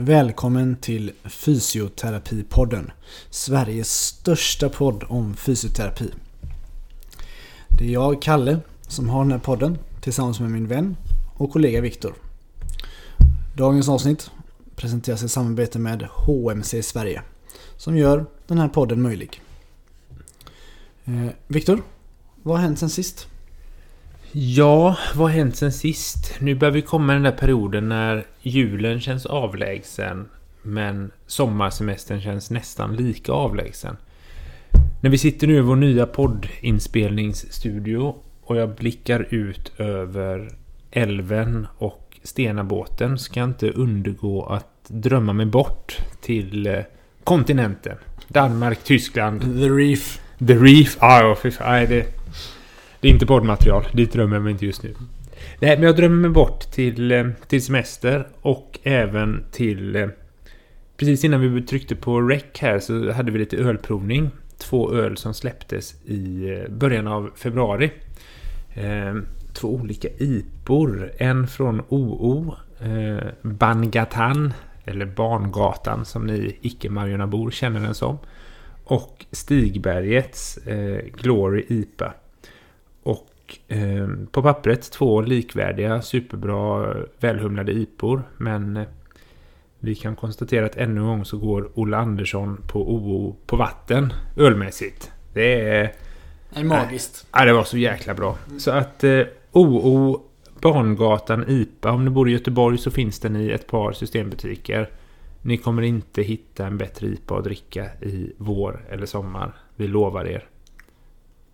Välkommen till Fysioterapipodden. Sveriges största podd om fysioterapi. Det är jag, Kalle, som har den här podden tillsammans med min vän och kollega Viktor. Dagens avsnitt presenteras i samarbete med HMC Sverige som gör den här podden möjlig. Eh, Viktor, vad har hänt sen sist? Ja, vad har hänt sen sist? Nu börjar vi komma i den där perioden när julen känns avlägsen men sommarsemestern känns nästan lika avlägsen. När vi sitter nu i vår nya poddinspelningsstudio och jag blickar ut över älven och Stenabåten ska jag inte undergå att drömma mig bort till eh, kontinenten. Danmark, Tyskland. The Reef. The Reef. Ah, ja, fan. Nej, det, det är inte poddmaterial. Dit drömmer jag mig inte just nu. Nej, men jag drömmer mig bort till, eh, till semester och även till... Eh, precis innan vi tryckte på rec här så hade vi lite ölprovning. Två öl som släpptes i eh, början av februari. Två olika IPor. En från OO. Bangatan. Eller Barngatan som ni icke-Majornabor känner den som. Och Stigbergets Glory IPA. Och eh, på pappret två likvärdiga, superbra, välhumlade IPor. Men eh, vi kan konstatera att ännu en gång så går Olle Andersson på OO på vatten ölmässigt. Det är... Det är magiskt. Ja, det var så jäkla bra. Så att eh, OO Barngatan IPA. Om ni bor i Göteborg så finns den i ett par systembutiker. Ni kommer inte hitta en bättre IPA att dricka i vår eller sommar. Vi lovar er.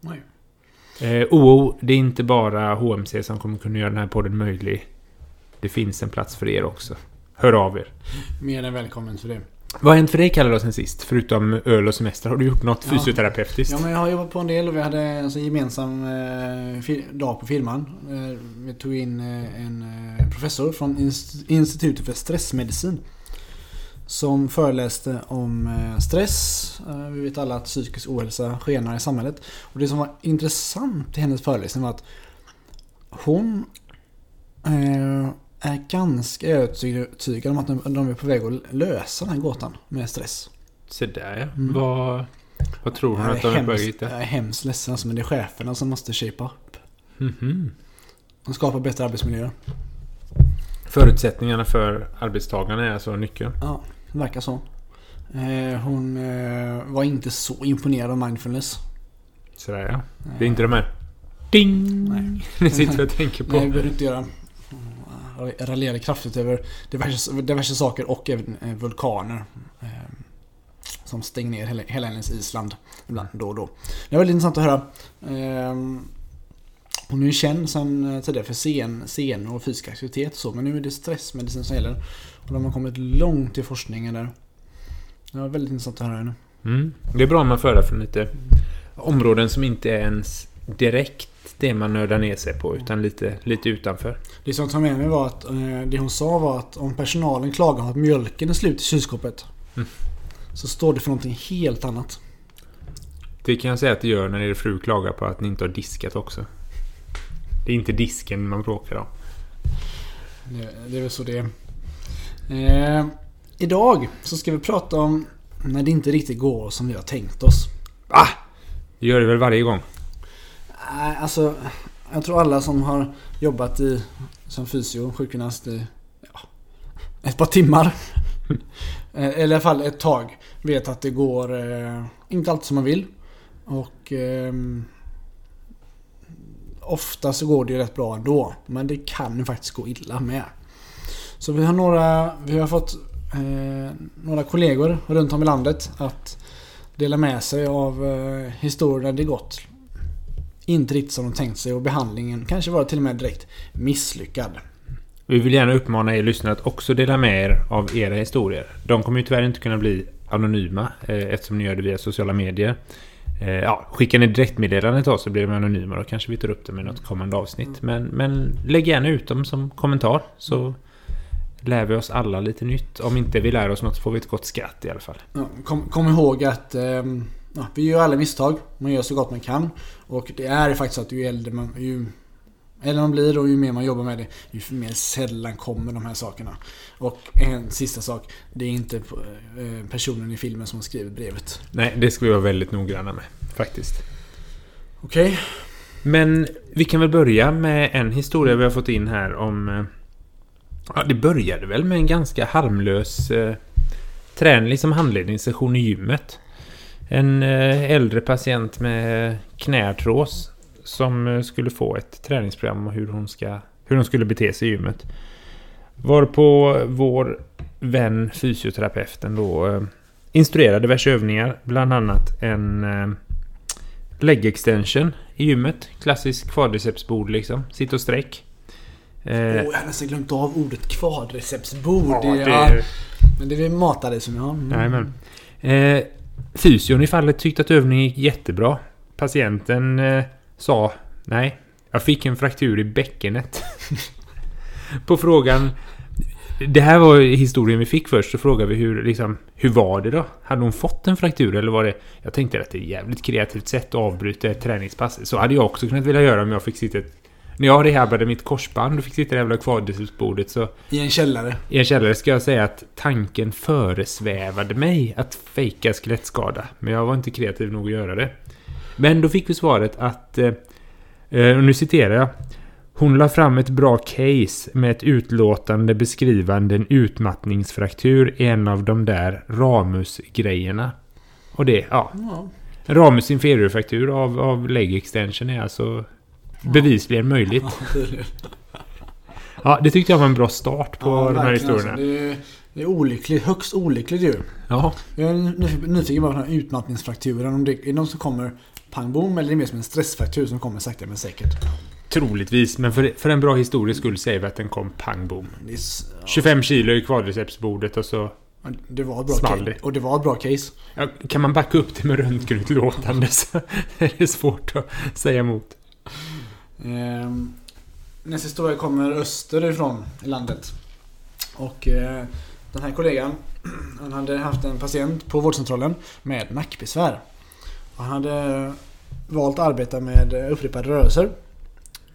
Nej. Eh, OO, det är inte bara HMC som kommer kunna göra den här podden möjlig. Det finns en plats för er också. Hör av er. Mer än välkommen för det. Vad har hänt för dig Kalle då sen sist? Förutom öl och semester. Har du gjort något Ja. fysioterapeutiskt? Ja, men jag har jobbat på en del och vi hade en sån gemensam eh, dag på firman. Eh, vi tog in eh, en eh, professor från Inst- Institutet för stressmedicin. Som föreläste om eh, stress. Eh, vi vet alla att psykisk ohälsa skenar i samhället. Och det som var intressant i hennes föreläsning var att hon eh, är ganska övertygad om att de, är på väg att lösa den här gåtan med stress. Så där ja. Mm. Vad, vad tror hon att de är på väg att hitta? jag är hemskt ledsen alltså, men det är cheferna som måste shape up. Mhm. De skapar bättre arbetsmiljöer. Förutsättningarna för arbetstagarna är alltså nyckeln. Ja, det verkar så. Eh, hon eh, var inte så imponerad av mindfulness. Sådär ja. Det är inte de här... Ding! Nej. Det sitter jag och tänker Nej, det på. behöver du inte göra. Jag raljerade kraftigt över diverse, diverse saker och även eh, vulkaner. Eh, som stänger ner hela, hela hennes Island ibland då och då. Det var väldigt intressant att höra. Eh, hon är ju känd sedan tidigare för scen, scen och fysisk aktivitet och så. Men nu är det stressmedicin som gäller. Och de har kommit långt i forskningen där. Det var väldigt intressant att höra henne. Mm. Det är bra om man för det från lite områden som inte är ens direkt det man nördar ner sig på. Utan lite, lite utanför. Det som jag tog med mig var att eh, det hon sa var att om personalen klagar på att mjölken är slut i kylskåpet. Mm. Så står det för någonting helt annat. Det kan jag säga att det gör när er fru klagar på att ni inte har diskat också. Det är inte disken man bråkar om. Det, det är väl så det är. Eh, idag så ska vi prata om när det inte riktigt går som vi har tänkt oss. Ah! Det gör det väl varje gång? Nej, alltså jag tror alla som har jobbat i som fysio, sjukgymnast i ja, ett par timmar. eh, eller i alla fall ett tag. Vet att det går eh, inte alltid som man vill. Och ehm, ofta så går det ju rätt bra ändå. Men det kan ju faktiskt gå illa med. Så vi har några, vi har fått eh, några kollegor runt om i landet att dela med sig av eh, historier där det gått inte riktigt som de tänkt sig och behandlingen kanske var till och med direkt misslyckad. Vi vill gärna uppmana er lyssnare att också dela med er av era historier. De kommer ju tyvärr inte kunna bli anonyma eh, eftersom ni gör det via sociala medier. Eh, ja, skickar ni direktmeddelande till oss så blir de anonyma. Då kanske vi tar upp dem i något kommande avsnitt. Men, men lägg gärna ut dem som kommentar. Så lär vi oss alla lite nytt. Om inte vi lär oss något får vi ett gott skratt i alla fall. Ja, kom, kom ihåg att ehm, ja, vi gör alla misstag. Man gör så gott man kan. Och det är faktiskt så att ju äldre man... Ju Eller de blir och ju mer man jobbar med det, ju mer sällan kommer de här sakerna. Och en sista sak. Det är inte eh, personen i filmen som har skrivit brevet. Nej, det ska vi vara väldigt noggranna med. Faktiskt. Okej. Okay. Men vi kan väl börja med en historia vi har fått in här om... Eh, ja, det började väl med en ganska harmlös eh, träning, liksom handledningssession i gymmet. En eh, äldre patient med knäartros som eh, skulle få ett träningsprogram och hur hon, ska, hur hon skulle bete sig i gymmet. Varpå vår vän fysioterapeuten då eh, instruerade diverse övningar. Bland annat en eh, leg extension i gymmet. Klassisk kvadricepsbord liksom. Sitt och sträck. Eh, oh, jag har nästan glömt av ordet kvadricepsbord. Ja, det, ja. Men det vi matade som jag mm. Jajamän. Eh, fysion i fallet tyckte att övningen gick jättebra. Patienten eh, sa nej, jag fick en fraktur i bäckenet. På frågan det här var historien vi fick först. Så frågade vi hur, liksom, hur var det då? Hade hon fått en fraktur eller var det... Jag tänkte att det är ett jävligt kreativt sätt att avbryta ett träningspass. Så hade jag också kunnat vilja göra om jag fick sitta... När jag rehabade mitt korsband och fick sitta i det jävla kvadricepsbordet så... I en källare? I en källare ska jag säga att tanken föresvävade mig att fejka skelettskada. Men jag var inte kreativ nog att göra det. Men då fick vi svaret att... Eh, eh och nu citerar jag. Hon la fram ett bra case med ett utlåtande beskrivande en utmattningsfraktur i en av de där Ramus-grejerna. Och det, ja. ja. Ramus inferiorfraktur av, av leg extension är alltså ja. bevisligen möjligt. Ja, det tyckte jag var en bra start på ja, de här historierna. Alltså. Det, är, det är olyckligt, högst olyckligt ju. Ja. Jag är nyfiken på den här utmattningsfrakturen. Om det är någon som kommer pang bom eller är det mer som en stressfraktur som kommer sakta men säkert. Troligtvis, men för, för en bra historia skulle säga vi att den kom pang bom. 25 kilo i kvadricepsbordet och så det var ett bra det. Och det var ett bra case. Ja, kan man backa upp det med röntgenutlåtande så är det svårt att säga emot. Eh, nästa historia kommer österifrån i landet. Och eh, den här kollegan han hade haft en patient på vårdcentralen med nackbesvär. Han hade valt att arbeta med upprepade rörelser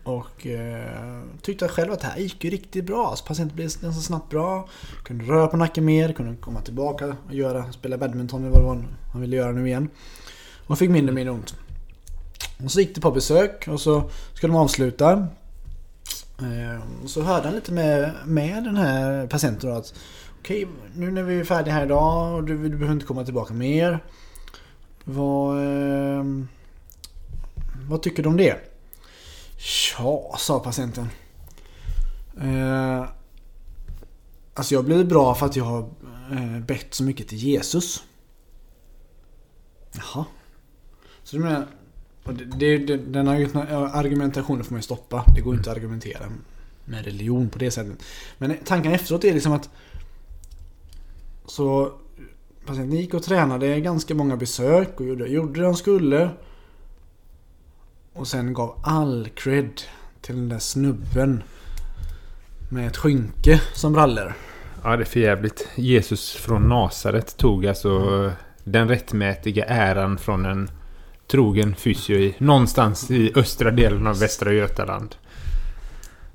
och eh, tyckte själv att det här gick ju riktigt bra. Alltså, patienten blev ganska snabbt bra. Kunde röra på nacken mer, kunde komma tillbaka och göra, spela badminton eller vad det var han ville göra nu igen. Och fick mindre och mindre ont. Och så gick det på besök och så skulle de avsluta. Eh, och så hörde han lite med, med den här patienten då att Okej, nu när vi är färdiga här idag och du, du behöver inte komma tillbaka mer. Vad, eh, vad tycker du om det? Ja, sa patienten. Eh, alltså jag blir bra för att jag har eh, bett så mycket till Jesus. Jaha. Så du menar... Det, det, den argumentationen får man ju eh, stoppa. Det går inte att argumentera med religion på det sättet. Men tanken efteråt är liksom att... Så patienten gick och tränade ganska många besök och gjorde, gjorde det han skulle. Och sen gav all cred till den där snubben. Med ett skynke som brallor. Ja, det är för jävligt. Jesus från Nasaret tog alltså mm. den rättmätiga äran från en trogen fysio i någonstans i östra delen av Västra Götaland.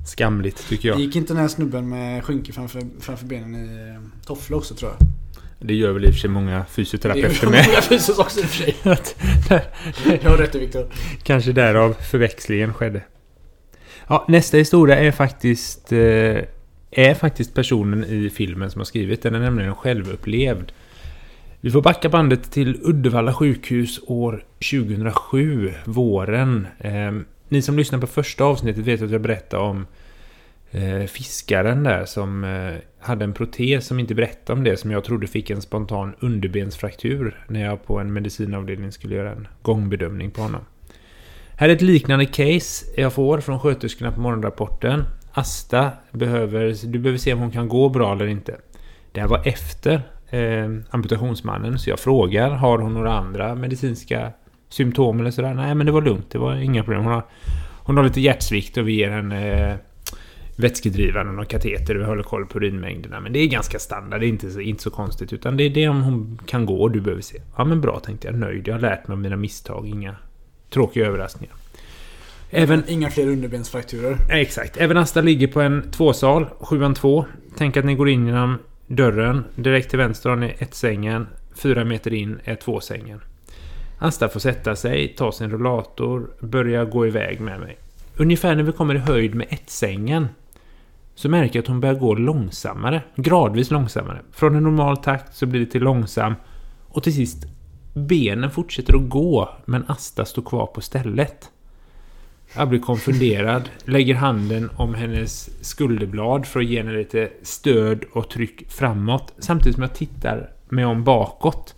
Skamligt tycker jag. gick inte den här snubben med skynke framför, framför benen i eh, tofflor också tror jag? Det gör väl i och för sig många fysioterapeuter med. Många fysios också i och för sig. du har rätt Viktor. Kanske därav förväxlingen skedde. Ja, nästa historia är faktiskt... Eh, är faktiskt personen i filmen som har skrivit den. är nämligen självupplevd. Vi får backa bandet till Uddevalla sjukhus år 2007, våren. Eh, ni som lyssnar på första avsnittet vet att jag berättade om eh, fiskaren där som eh, hade en protes som inte berättade om det som jag trodde fick en spontan underbensfraktur när jag på en medicinavdelning skulle göra en gångbedömning på honom. Här är ett liknande case jag får från sköterskorna på morgonrapporten. Asta behöver, du behöver se om hon kan gå bra eller inte. Det här var efter eh, amputationsmannen så jag frågar har hon några andra medicinska symptom eller sådär? Nej men det var lugnt, det var inga problem. Hon har, hon har lite hjärtsvikt och vi ger henne eh, vätskedrivaren och kateter. Vi håller koll på urinmängderna. Men det är ganska standard. Det är inte så, inte så konstigt. Utan det är det om hon kan gå och du behöver se. Ja men bra tänkte jag. Nöjd. Jag har lärt mig av mina misstag. Inga tråkiga överraskningar. Även, Inga fler underbensfrakturer. exakt. Även Asta ligger på en tvåsal, 7 Tänk att ni går in genom dörren. Direkt till vänster har ni ett sängen. Fyra meter in är tvåsängen. Asta får sätta sig, ta sin rollator, börja gå iväg med mig. Ungefär när vi kommer i höjd med ett sängen så märker jag att hon börjar gå långsammare. Gradvis långsammare. Från en normal takt så blir det till långsam. Och till sist, benen fortsätter att gå, men Asta står kvar på stället. Jag blir konfunderad, lägger handen om hennes skulderblad för att ge henne lite stöd och tryck framåt. Samtidigt som jag tittar mig om bakåt.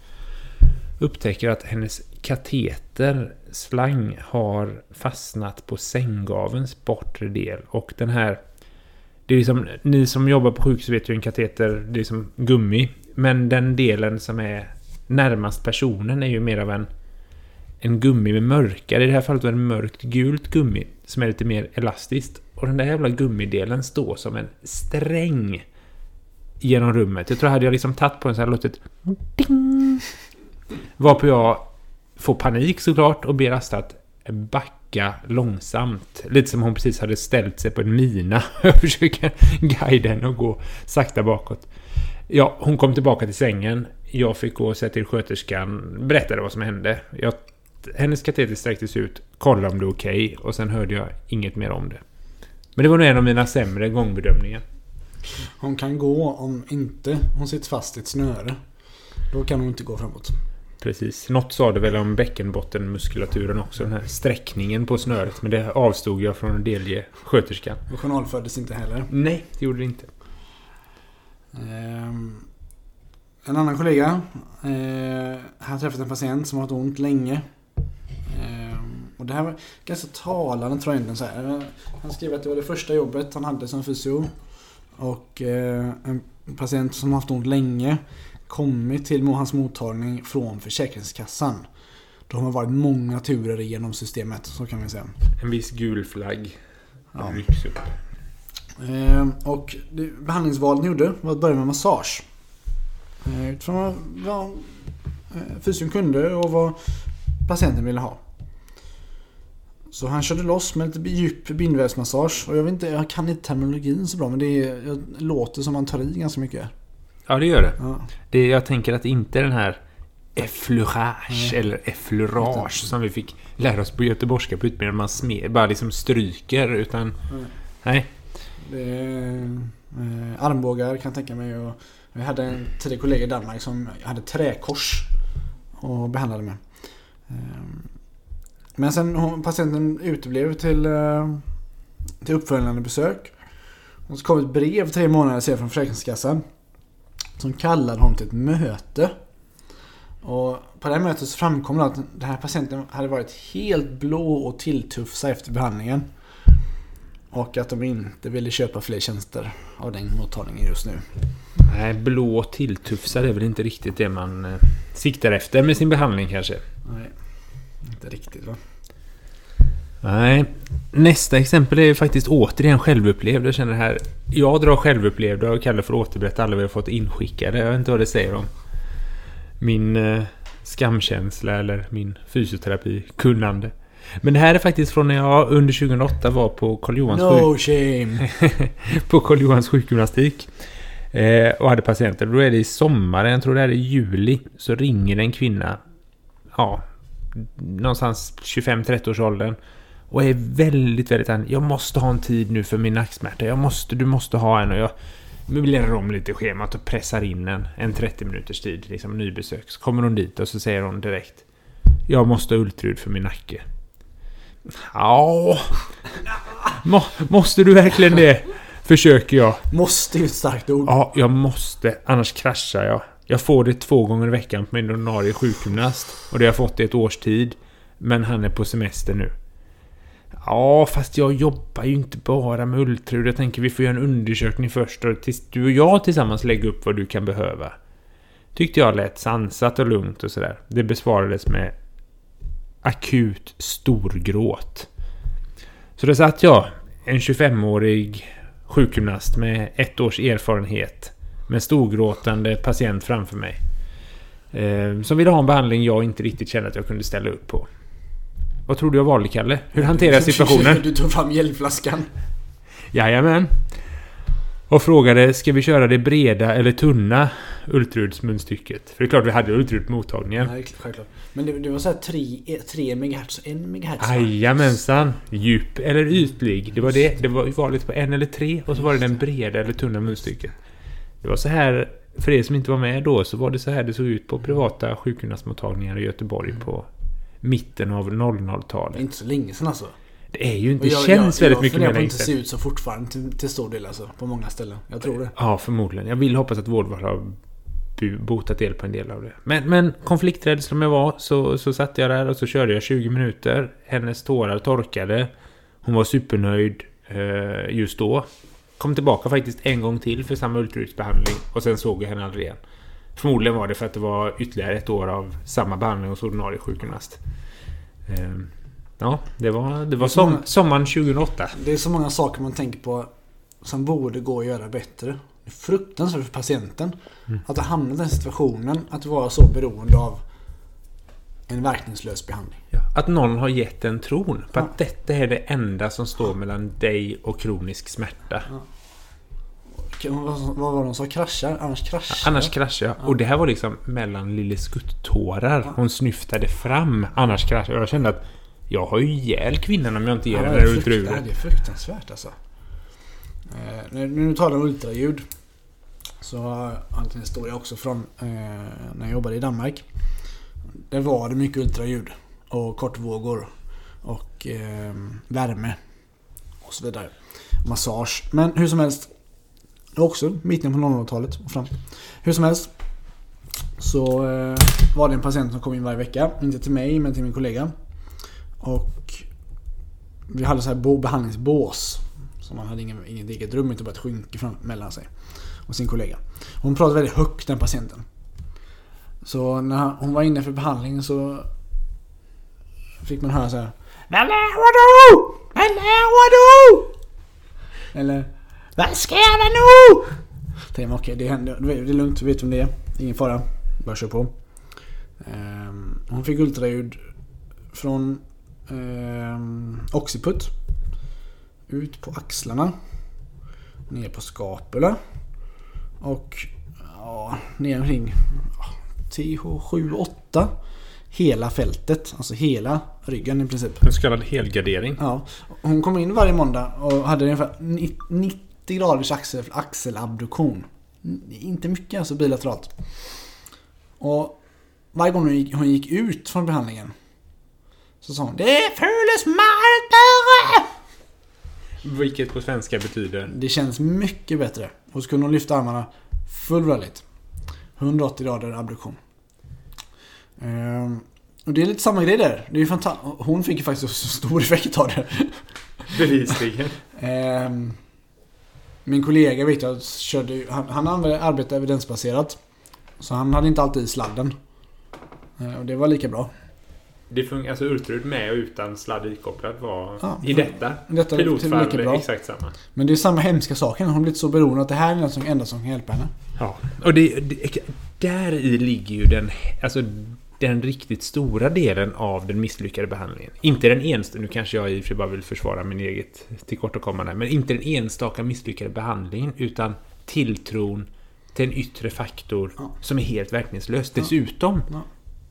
Upptäcker att hennes kateter, slang, har fastnat på sänggavelns bortre del. Och den här... Det är liksom, ni som jobbar på sjukhus vet ju en kateter, det är som gummi. Men den delen som är närmast personen är ju mer av en en gummi med mörkare, i det här fallet var det mörkt gult gummi som är lite mer elastiskt. Och den där jävla gummidelen står som en sträng genom rummet. Jag tror hade jag liksom tagit på den så hade det låtit ding. Varpå jag får panik såklart och ber Asta att backa långsamt. Lite som hon precis hade ställt sig på en mina. Jag försöker guida henne och gå sakta bakåt. Ja, hon kom tillbaka till sängen. Jag fick gå och säga till sköterskan, berättade vad som hände. Jag hennes kateter sträcktes ut, kollade om det var okej okay, och sen hörde jag inget mer om det. Men det var nog en av mina sämre gångbedömningar. Hon kan gå om inte hon sitter fast i ett snöre. Då kan hon inte gå framåt. Precis. Något sa det väl om bäckenbottenmuskulaturen också. Den här sträckningen på snöret. Men det avstod jag från att delge sköterskan. Och journalfördes inte heller. Nej, det gjorde det inte. Um, en annan kollega. Uh, har träffat en patient som har haft ont länge. Och det här var ganska talande tror jag. Så här. Han skrev att det var det första jobbet han hade som fysio. Och eh, en patient som haft ont länge kommit till hans mottagning från Försäkringskassan. Då har man varit många turer genom systemet, så kan vi säga. En viss gul flagg ja. rycks upp. Eh, och det, behandlingsvalet ni gjorde var att börja med massage. Eh, utifrån vad eh, fysion kunde och vad patienten ville ha. Så han körde loss med lite djup bindvävsmassage. Och jag vet inte, jag kan inte terminologin så bra men det, är, det låter som man tar i ganska mycket. Ja det gör det. Ja. det jag tänker att inte den här effleurage Nej. eller effleurage som vi fick lära oss på göteborgska på utbildningen. Man smed, bara liksom stryker utan... Nej. Nej. Är, eh, armbågar kan jag tänka mig. Och jag hade en tidigare kollega i Danmark som hade träkors och behandlade med. Eh, men sen hon, patienten uteblev till, eh, till uppföljande besök. Och så kom ett brev tre månader senare från Försäkringskassan. Som kallade honom till ett möte. Och på det här mötet så framkom det att den här patienten hade varit helt blå och tilltufsad efter behandlingen. Och att de inte ville köpa fler tjänster av den mottagningen just nu. Nej, blå och tilltufsad är väl inte riktigt det man eh, siktar efter med sin behandling kanske. Nej, inte riktigt va. Nej. Nästa exempel är faktiskt återigen självupplevd. Jag känner här... Jag drar självupplevda och kallar för återberätta alla vi har fått inskickade. Jag vet inte vad det säger om min eh, skamkänsla eller min fysioterapi-kunnande. Men det här är faktiskt från när jag under 2008 var på Karl Johans No shame! på Karl Johans sjukgymnastik. Eh, och hade patienter. Då är det i sommaren, jag tror det är i juli, så ringer en kvinna. Ja, någonstans 25-30 års åldern. Och är väldigt, väldigt an... Jag måste ha en tid nu för min nacksmärta. Jag måste, du måste ha en och jag möblerar om lite schemat och pressar in en, en 30 minuters tid, liksom nybesök. Så kommer hon dit och så säger hon direkt Jag måste ha ultraljud för min nacke. Ja. Må, måste du verkligen det? Försöker jag. Måste är ett starkt ord. Ja, jag måste. Annars kraschar jag. Jag får det två gånger i veckan på min ordinarie sjukgymnast. Och det har jag fått i ett års tid. Men han är på semester nu. Ja, fast jag jobbar ju inte bara med ultraljud. Jag tänker vi får göra en undersökning först och tills du och jag tillsammans lägger upp vad du kan behöva. Tyckte jag lät sansat och lugnt och sådär. Det besvarades med akut storgråt. Så där satt jag, en 25-årig sjukgymnast med ett års erfarenhet, med storgråtande patient framför mig. Eh, som ville ha en behandling jag inte riktigt kände att jag kunde ställa upp på. Vad tror du jag valde, Kalle? Hur hanterar jag situationen? Du tog fram hjälpflaskan. Jajamän. Och frågade, ska vi köra det breda eller tunna ultraljudsmunstycket? För det är klart vi hade ultraljudmottagningen. Nej, självklart. Men det, det var så här 3, 3 MHz och 1 MHz. Jajamensan! Djup eller ytlig. Det var det. Det var valet på en eller tre och så var det den breda eller tunna munstycket. Det var så här, för er som inte var med då, så var det så här det såg ut på privata sjukgymnastmottagningar i Göteborg på mitten av 00-talet. Inte så länge sedan alltså. Det är ju inte, det känns väldigt mycket mer Jag på att länge det ser sedan. ut så fortfarande till, till stor del alltså. På många ställen. Jag tror det. Ja, förmodligen. Jag vill hoppas att Vårdval har botat el på en del av det. Men, men konflikträdd som jag var så, så satt jag där och så körde jag 20 minuter. Hennes tårar torkade. Hon var supernöjd eh, just då. Kom tillbaka faktiskt en gång till för samma ultraljudsbehandling och sen såg jag henne aldrig igen. Förmodligen var det för att det var ytterligare ett år av samma behandling hos ordinarie sjukgymnast. Eh, ja, det var, det var som, sommaren 2008. Det är så många saker man tänker på som borde gå att göra bättre. Det är fruktansvärt för patienten. Mm. Att ha hamnat i den situationen. Att vara så beroende av en verkningslös behandling. Ja, Att någon har gett en tron på Ja. att detta är det enda som står mellan dig och kronisk smärta. Vad, vad var det de sa? Kraschar? Annars kraschar Annars kraschar jag. Och det här var liksom mellan lille skutt-tårar. Hon snyftade fram. Annars kraschar jag. Kände att jag har ju ihjäl kvinnan om jag inte ger henne det, det ja, ultraljudet. det är fruktansvärt alltså. Eh, nu, nu talar om ultraljud. Så har jag en historia också från eh, när jag jobbade i Danmark. Där var det mycket ultraljud. Och kortvågor. Och eh, värme. Och så vidare. Massage. Men hur som helst. Också mitten på 00-talet och fram. Hur som helst. Så eh, var det en patient som kom in varje vecka. Inte till mig men till min kollega. Och vi hade så här behandlingsbås. Så man hade ingen, inget eget rum utan bara ett skynke fram, mellan sig och sin kollega. Hon pratade väldigt högt den patienten. Så när hon var inne för behandling så fick man höra så här. Eller vad ska jag nu? Tänkte okej det händer. Det är lugnt, vi vet vem det är. Ingen fara. Bara kör på. Ehm, hon fick ultraljud från ehm, occiput. Ut på axlarna. Ner på skapula. Och ja, ner omkring ja, TH7, 8. Hela fältet, alltså hela ryggen i princip. En så kallad helgardering. Ja, hon kom in varje måndag och hade ungefär 90 graders axel, axelabduktion. Inte mycket alltså bilateralt. Och varje gång hon gick, hon gick ut från behandlingen så sa hon Det føles meget bättre! Vilket på svenska betyder... Det känns mycket bättre. Och så kunde hon lyfta armarna full rörligt. 180 grader abduktion. Ehm, och det är lite samma grej där. Det är ju fantastiskt. Hon fick ju faktiskt så stor effekt av det. Bevisligen. Ehm, min kollega vet jag körde, han, han använde- arbetade evidensbaserat. Så han hade inte alltid i sladden. Eh, och det var lika bra. Det funkar, alltså ultraljud med och utan sladd ikopplad var Ja, i detta Detta är lika pilotfall bra. exakt samma. Men det är samma hemska saker. Hon har blivit så beroende att det här är det som- enda som kan hjälpa henne. Ja, och det, det, där i ligger ju den, alltså den riktigt stora delen av den misslyckade behandlingen. Inte den enstaka, nu kanske jag i och för sig bara vill försvara min eget tillkortakommande, men inte den enstaka misslyckade behandlingen, utan tilltron till en yttre faktor Ja. som är helt verkningslös. Dessutom, Ja.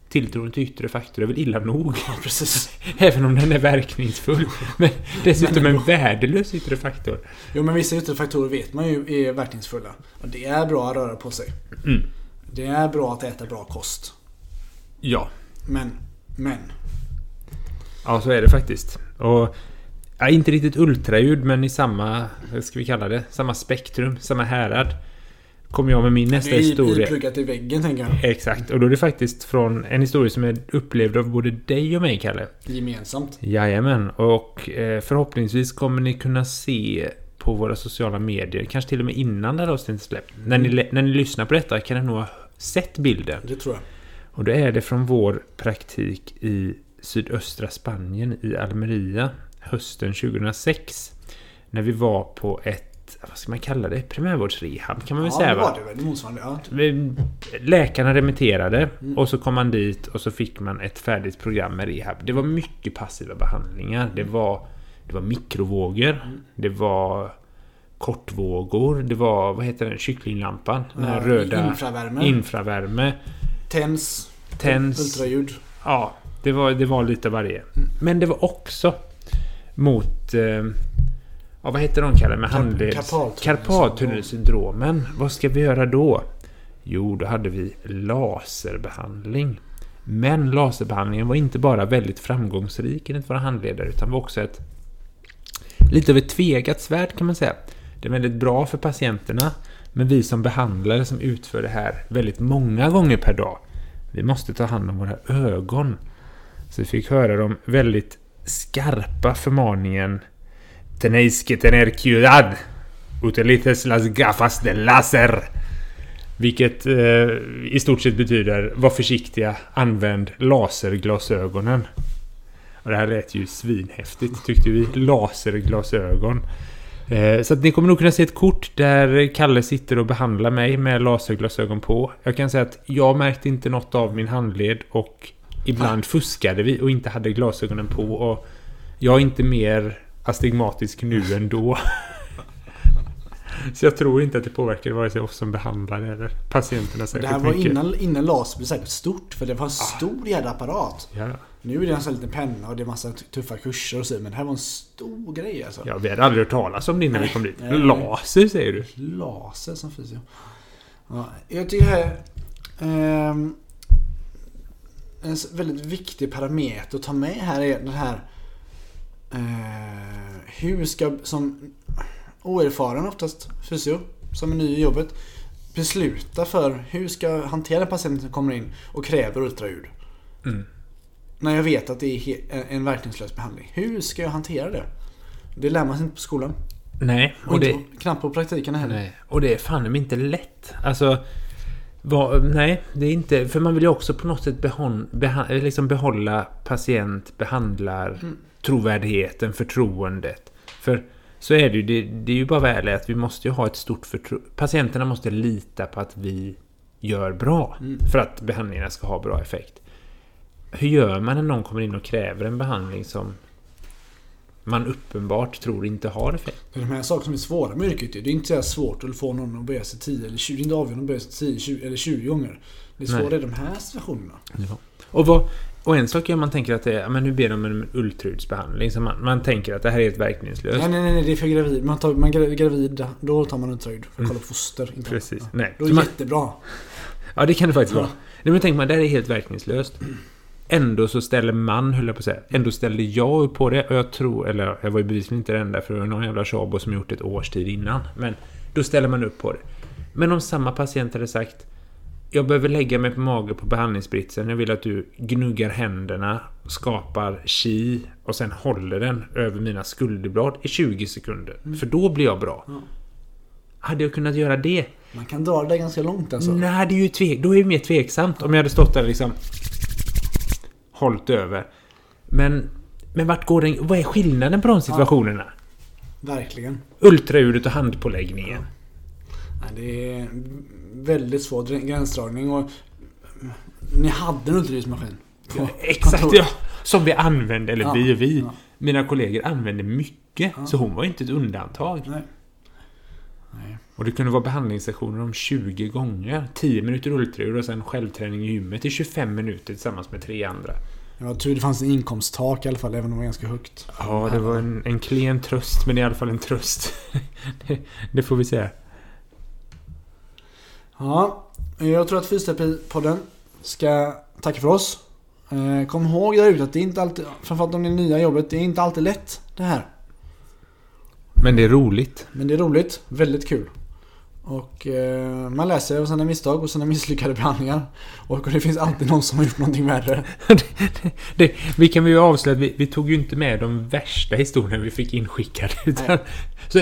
tilltron till yttre faktor är väl illa nog. Ja, precis. Även om den är verkningsfull. Men dessutom Men en värdelös yttre faktor. Jo men vissa yttre faktorer vet man ju är verkningsfulla. Och det är bra att röra på sig. Mm. Det är bra att äta bra kost. Ja, Men, men. Ja, så är det faktiskt. Och ja, inte riktigt ultraljud, men i samma, vad ska vi kalla det, samma spektrum, samma härad. Kommer jag med min nästa Det är historia. ipluggat i väggen tänker jag. Exakt, och då är det faktiskt från en historia som är upplevd av både dig och mig, Kalle. Gemensamt. Jajamän, och eh, förhoppningsvis kommer ni kunna se på våra sociala medier, kanske till och med innan det här avsnittet släppt. När ni, när ni lyssnar på detta kan ni nog ha sett bilden. Det tror jag. Och då är det från vår praktik i sydöstra Spanien i Almeria hösten 2006. När vi var på ett vad ska man kalla det? Primärvårdsrehab kan man väl ja, säga det va? var det väl. Motsvarande. Ja. Läkarna remitterade Mm. och så kom man dit och så fick man ett färdigt program med rehab. Det var mycket passiva behandlingar. Det var, det var mikrovågor. Mm. Det var kortvågor. Det var, vad heter den, kycklinglampan? Den här Ja, röda Infravärme. infravärme. TENS. Tens. Ultraljud. Ja, det var, det var lite varje. Men det var också mot... Eh, ja, vad heter de kallar med handleds... karpaltunnelsyndrom. Karpaltunnelsyndromen. Vad ska vi göra då? Jo, då hade vi laserbehandling. Men laserbehandlingen var inte bara väldigt framgångsrik enligt våra handledare utan var också ett lite av ett tvegat svärd kan man säga. Det är väldigt bra för patienterna men vi som behandlare som utför det här väldigt många gånger per dag vi måste ta hand om våra ögon. Så vi fick höra de väldigt skarpa förmaningen Tenéis que tener cuidad. Utilices las gafas de laser!” Vilket eh, i stort sett betyder var försiktiga, använd laserglasögonen. Och det här lät ju svinhäftigt tyckte vi. Laserglasögon. Eh, så att ni kommer nog kunna se ett kort där Kalle sitter och behandlar mig med laserglasögon på. Jag kan säga att jag märkte inte något av min handled och ibland fuskade vi och inte hade glasögonen på. Och jag är inte mer astigmatisk nu än då. Så jag tror inte att det påverkar vare sig oss som behandlare eller patienterna Det särskilt här var mycket. innan, innan laser blev säkert stort. För det var en stor jävla apparat. Ja. Nu är det en sån här liten penna och det är massa tuffa kurser och så. Men det här var en stor grej alltså. ja, vi hade aldrig hört talas om det innan vi kom dit. Nej. Laser säger du? Laser som fysio. Ja, jag tycker det här... ehm, en s- väldigt viktig parameter att ta med här är den här... Eh, hur ska, som oerfaren oftast fysio, som är ny i jobbet, besluta för hur ska hantera patienten som kommer in och kräver ultraljud. Mm. När jag vet att det är en- verkningslös behandling. Hur ska jag hantera det? Det lär man sig inte på skolan. Nej, Och, och det... knappt på praktiken heller. Nej, och det är fan inte lätt. Alltså... Vad, nej, det är inte... För man vill ju också på något sätt behåll, beha, liksom behålla patient, behandlar, Mm. trovärdigheten, förtroendet. För så är det ju. Det, det är ju bara väl att vi måste ju ha ett stort förtroende. Patienterna måste lita på att vi gör bra. Mm. För att behandlingarna ska ha bra effekt. Hur gör man när någon kommer in och kräver en behandling som man uppenbart tror inte har effekt? Det är de här sakerna som är svåra med yrket. Det är inte så svårt att få någon att böja sig 10 eller 20. Det är inte avgörande att böja sig 10 20, eller 20 gånger. Det Nej. svåra är de här situationerna. Och, vad, och en sak är man tänker att det är, ja, men nu ber de om en ultraljudsbehandling. Så man, man tänker att det här är helt verkningslöst. Nej, nej, nej, nej, det är för gravid. Man tar, man är gravid, då tar man ultraljud för att kolla på foster. Inte Precis. Ja. Nej. Då är det jättebra. ja, det kan det faktiskt Ja. vara. Nej, men tänk man, det här är helt verkningslöst. Ändå så ställer man, höll jag på att säga. Ändå ställde jag upp på det och jag tror, eller jag var ju bevisligen inte den där för det var någon jävla tjabo som gjort ett års tid innan. Men då ställer man upp på det. Men om samma patient hade sagt jag behöver lägga mig på mage på behandlingsbritsen. Jag vill att du gnuggar händerna, skapar chi och sen håller den över mina skulderblad i 20 sekunder. För då blir jag bra. Ja. Hade jag kunnat göra det? Man kan dra det ganska långt alltså. Nej, det är ju tvek, då är det mer tveksamt. Om jag hade stått där liksom... Hållit över. Men... Men vart går den... Vad är skillnaden på de situationerna? Verkligen. Ultraljudet och handpåläggningen. Nej, det är väldigt svår dr- gränsdragning och ni hade en ultraljudsmaskin. Ja, exakt, ja. Som vi använde, eller Ja, vi och vi. ja. Mina kollegor använde mycket. Ja. Så hon var inte ett undantag. Nej. Nej. Och det kunde vara behandlingssessioner om 20 gånger. 10 minuter ultraljud och sen självträning i gymmet i 25 minuter tillsammans med tre andra. Det var tur det fanns en inkomsttak i alla fall, även om det var ganska högt. Ja, det var en, en klen tröst, men i alla fall en tröst. det, det får vi säga. Ja, jag tror att Fysioterapipodden ska tacka för oss. Eh, Kom ihåg där ute att det är inte alltid, framförallt om det är nya jobbet, det är inte alltid lätt det här. Men det är roligt. Men det är roligt, väldigt kul. Och eh, man lär sig av sina misstag och sina misslyckade behandlingar. Och det finns alltid någon som har gjort någonting värre. det, det, vi kan ju avslöja att vi, vi tog ju inte med de värsta historierna vi fick inskickade. Utan, så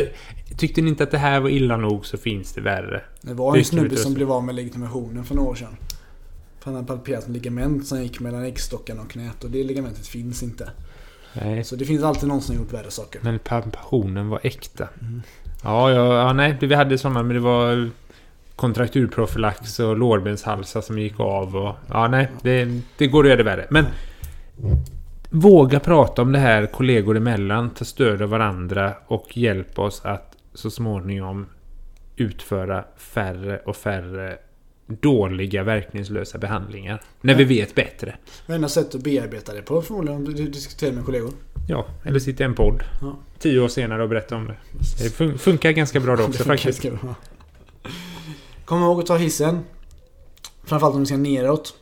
tyckte ni inte att det här var illa nog så finns det värre. Det var Det en snubbe som blev av med legitimationen för några år sedan. För han hade palperat en ligament som gick mellan äggstockarna och knät och det ligamentet finns inte. Nej, Så det finns alltid någon som gjort värre saker. men passionen var äkta. Mm. Ja, ja, ja nej, vi hade sådana, men det var kontrakturprofylax och lårbenshalsar som gick av och... Ja, nej, det, det går att göra det värre. Men våga prata om det här kollegor emellan, ta stöd av varandra och hjälp oss att så småningom utföra färre och färre dåliga verkningslösa behandlingar. När vi vet bättre. Det enda sättet att bearbeta det på förmodligen om du diskuterar med kollegor. Ja, eller sitta i en podd Ja. tio år senare och berätta om det. Det fun- funkar ganska bra då också faktiskt. bra. Kom ihåg att ta hissen. Framförallt om ni ska neråt.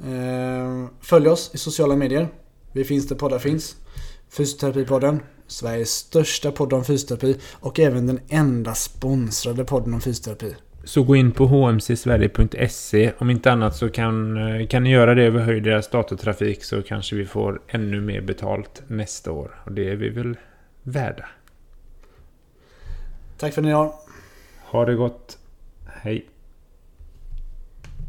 Eh, Följ oss i sociala medier. Vi finns där poddar finns. Fysioterapipodden. Sveriges största podd om fysioterapi. Och även den enda sponsrade podden om fysioterapi. Så gå in på hmcsverige.se. Om inte annat så kan, eh, kan ni göra det över höj deras datortrafik så kanske vi får ännu mer betalt nästa år. Och det är vi väl värda. Tack för att ni har. Ha det gott. Hej.